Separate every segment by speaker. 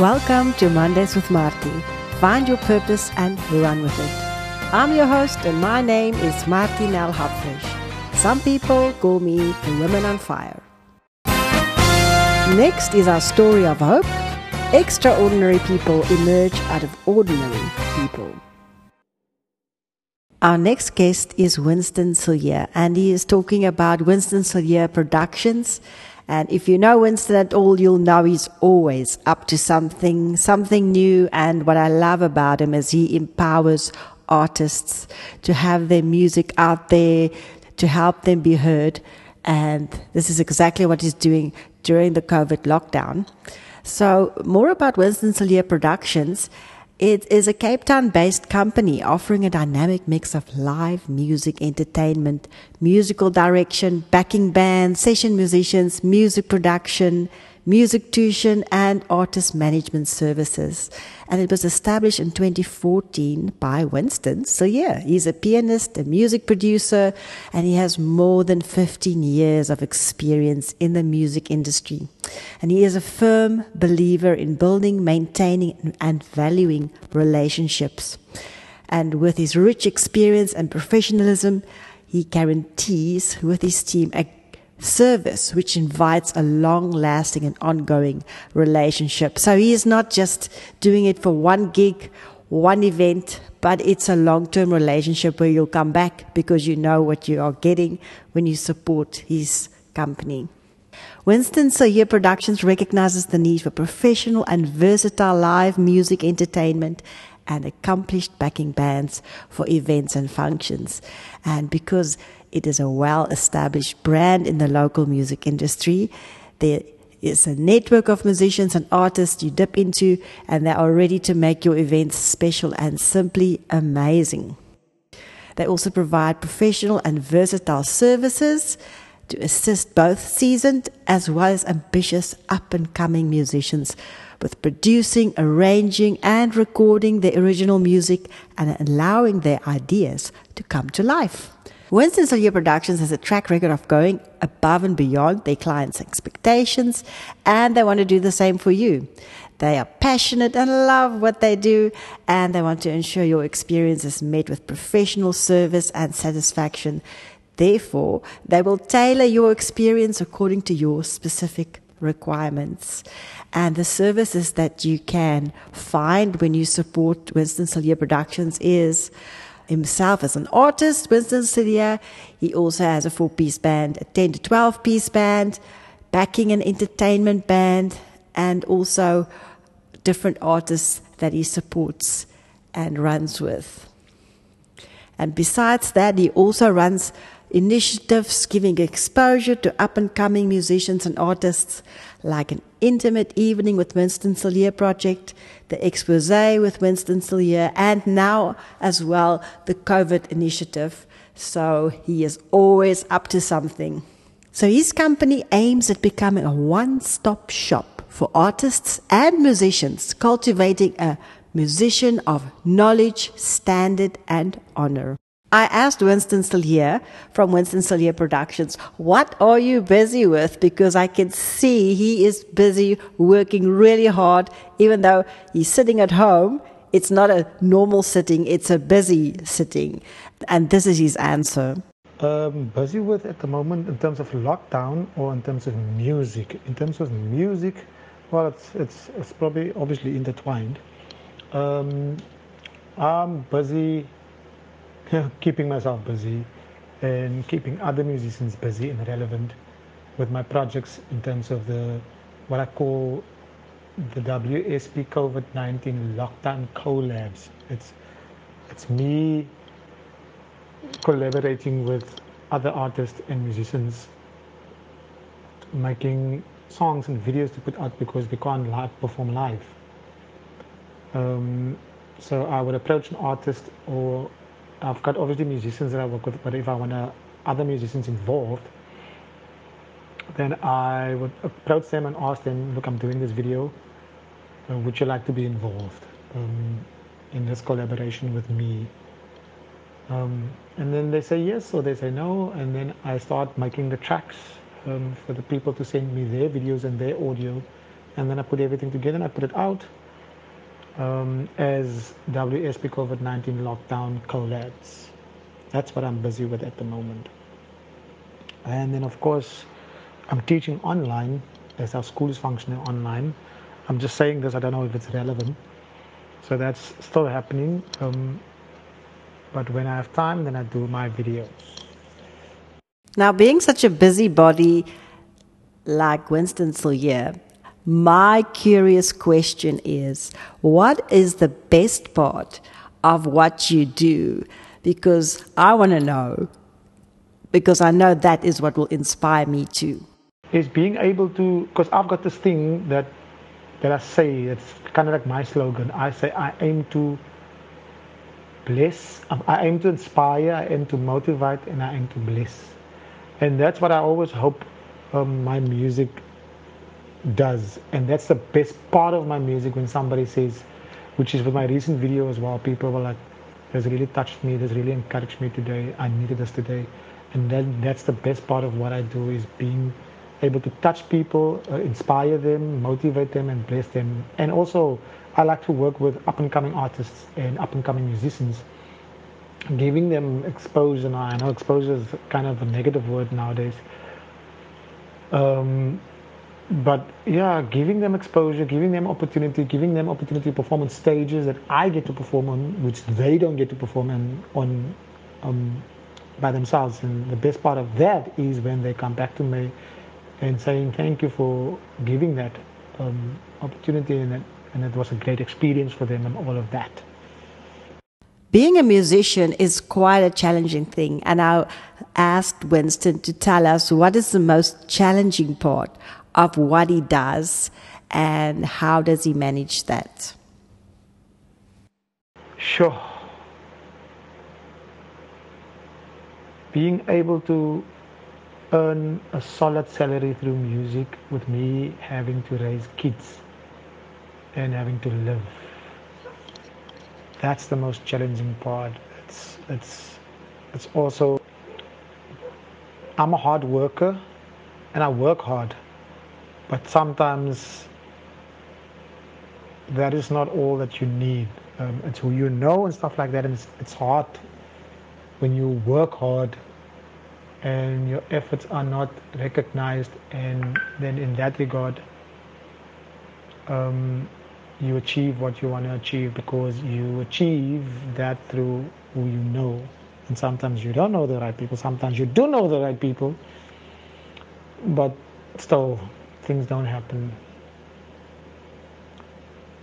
Speaker 1: Welcome to Mondays with Marty. Find your purpose and run with it. I'm your host, and my name is Marty Nell Hopfish. Some people call me the Woman on Fire. Next is our story of hope. Extraordinary people emerge out of ordinary people. Our next guest is Winston Siljeur, and he is talking about Winston Siljeur Productions and if you know Winston at all, you'll know he's always up to something, something new. And what I love about him is he empowers artists to have their music out there, to help them be heard. And this is exactly what he's doing during the COVID lockdown. So more about Winston Siljeur Productions. It is a Cape Town based company offering a dynamic mix of live music, entertainment, musical direction, backing bands, session musicians, music production, music tuition, and artist management services. And it was established in 2014 by Winston. So, yeah, he's a pianist, a music producer, and he has more than 15 years of experience in the music industry. And he is a firm believer in building, maintaining, and valuing relationships. And with his rich experience and professionalism, he guarantees with his team a service which invites a long lasting and ongoing relationship. So he is not just doing it for one gig, one event, but it's a long term relationship where you'll come back because you know what you are getting when you support his company. Winston Siljeur Productions recognizes the need for professional and versatile live music entertainment and accomplished backing bands for events and functions. And because it is a well established brand in the local music industry. There is a network of musicians and artists you dip into, and they are ready to make your events special and simply amazing. They also provide professional and versatile services to assist both seasoned as well as ambitious up and coming musicians with producing, arranging, and recording their original music and allowing their ideas to come to life. Winston Siljeur Productions has a track record of going above and beyond their clients' expectations, and they want to do the same for you. They are passionate and love what they do, and they want to ensure your experience is met with professional service and satisfaction. Therefore, they will tailor your experience according to your specific requirements. And the services that you can find when you support Winston Siljeur Productions is himself as an artist, Winston Siljeur. He also has a four piece band, a 10 to 12 piece band, backing an entertainment band, and also different artists that he supports and runs with. And besides that, he also runs initiatives giving exposure to up and coming musicians and artists, like an intimate evening with Winston Siljeur project, the expose with Winston Siljeur, and now as well the COVID initiative. So he is always up to something. So his company aims at becoming a one stop shop for artists and musicians, cultivating a musician of knowledge, standard, and honor. I asked Winston Siljeur from Winston Siljeur Productions, what are you busy with? Because I can see he is busy working really hard, even though he's sitting at home. It's not a normal sitting, it's a busy sitting. And this is his answer.
Speaker 2: Um, busy with at the moment in terms of lockdown or in terms of music. In terms of music, well, it's, it's, it's probably obviously intertwined. Um, I'm busy keeping myself busy and keeping other musicians busy and relevant with my projects in terms of the what I call the WSP COVID-19 lockdown collabs. It's it's me collaborating with other artists and musicians making songs and videos to put out because we can't live perform live. Um, so I would approach an artist or I've got obviously musicians that I work with, but if I want to other musicians involved, then I would approach them and ask them, look, I'm doing this video. Uh, would you like to be involved um, in this collaboration with me? Um, and then they say yes or they say no, and then I start making the tracks um, for the people to send me their videos and their audio and then I put everything together and I put it out um, as WSP COVID-19 lockdown collabs. That's what I'm busy with at the moment. And then of course, I'm teaching online as our school is functioning online. I'm just saying this, I don't know if it's relevant. So that's still happening. Um, but when I have time, then I do my videos.
Speaker 1: Now, being such a busybody like Winston Siljeur, my curious question is what is the best part of what you do? Because I want to know, because I know that is what will inspire me too.
Speaker 2: Is being able to, because I've got this thing that that I say, it's kind of like my slogan. I say I aim to bless, um, I aim to inspire, I aim to motivate, and I aim to bless. And that's what I always hope um, my music does. And that's the best part of my music when somebody says, which is with my recent video as well, people were like, this really touched me, this really encouraged me today, I needed this today. And then that's the best part of what I do is being able to touch people, uh, inspire them, motivate them, and bless them. And also, I like to work with up and coming artists and up and coming musicians, giving them exposure. Now, I know exposure is kind of a negative word nowadays. Um, but yeah, giving them exposure, giving them opportunity, giving them opportunity to perform on stages that I get to perform on, which they don't get to perform on, on um, by themselves. And the best part of that is when they come back to me and saying thank you for giving that um, opportunity and it, and it was a great experience for them and all of that.
Speaker 1: Being a musician is quite a challenging thing, and I asked Winston to tell us what is the most challenging part of what he does and how does he manage that?
Speaker 2: Sure. Being able to earn a solid salary through music with me having to raise kids and having to live. That's the most challenging part. It's it's it's also I'm a hard worker and I work hard. But sometimes that is not all that you need. Um, it's who you know and stuff like that. And it's, it's hard when you work hard and your efforts are not recognized. And then in that regard, um, you achieve what you want to achieve because you achieve that through who you know. And sometimes you don't know the right people, sometimes you do know the right people, but still things don't happen.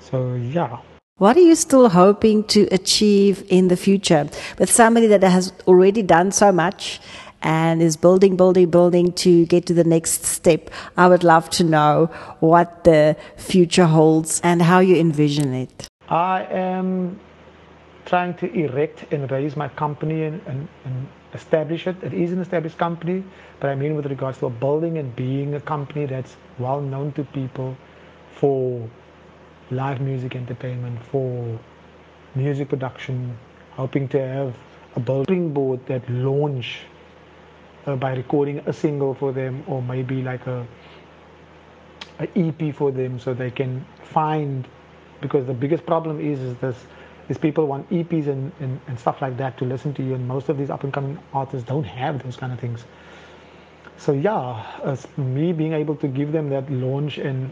Speaker 2: So, yeah.
Speaker 1: What are you still hoping to achieve in the future with somebody that has already done so much and is building, building, building to get to the next step. I would love to know what the future holds and how you envision it.
Speaker 2: I am trying to erect and raise my company and, and, and establish it. It is an established company, but I mean with regards to a building and being a company that's well known to people for live music entertainment, for music production, hoping to have a building board that launch uh, by recording a single for them or maybe like a, a EP for them so they can find because the biggest problem is, is this is people want EPs and, and, and stuff like that to listen to you and most of these up and coming artists don't have those kind of things. So yeah as me being able to give them that launch and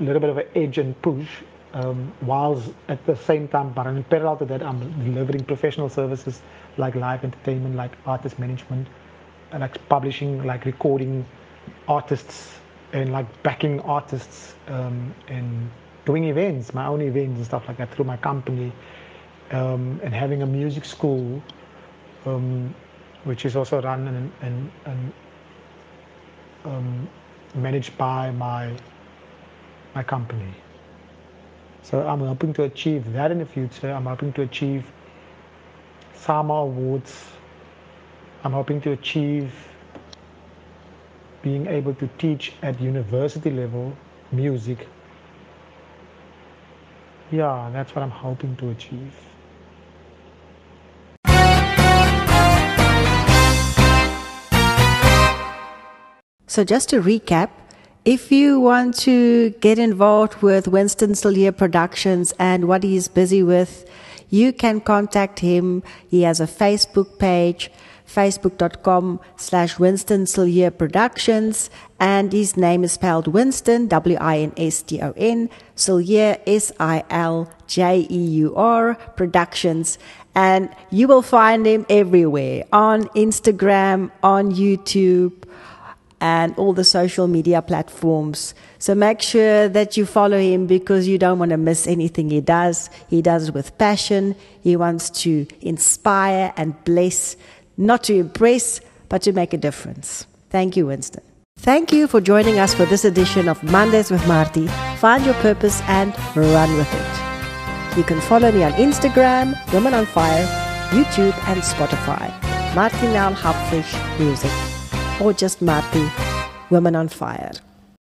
Speaker 2: a little bit of an edge and push um, whilst at the same time but in parallel to that I'm delivering professional services like live entertainment like artist management like publishing, like recording artists and like backing artists um, and doing events, my own events and stuff like that through my company, um, and having a music school, um, which is also run and, and, and um, managed by my my company. So I'm hoping to achieve that in the future. I'm hoping to achieve SAMA awards I'm hoping to achieve being able to teach at university level music. Yeah, that's what I'm hoping to achieve.
Speaker 1: So, just to recap, If you want to get involved with Winston Siljeur Productions and what he's busy with, you can contact him. He has a Facebook page, facebook.com slash Winston Siljeur Productions, and his name is spelled Winston, W-I-N-S-T-O-N, Siljeur, S-I-L-J-E-U-R, Productions, and you will find him everywhere, on Instagram, on YouTube, and all the social media platforms. So make sure that you follow him because you don't want to miss anything he does. He does it with passion. He wants to inspire and bless, not to impress, but to make a difference. Thank you, Winston. Thank you for joining us for this edition of Mondays with Marty. Find your purpose and run with it. You can follow me on Instagram, Women on Fire, YouTube, and Spotify. Martinel Hapfish Music or just Marty, Women on Fire.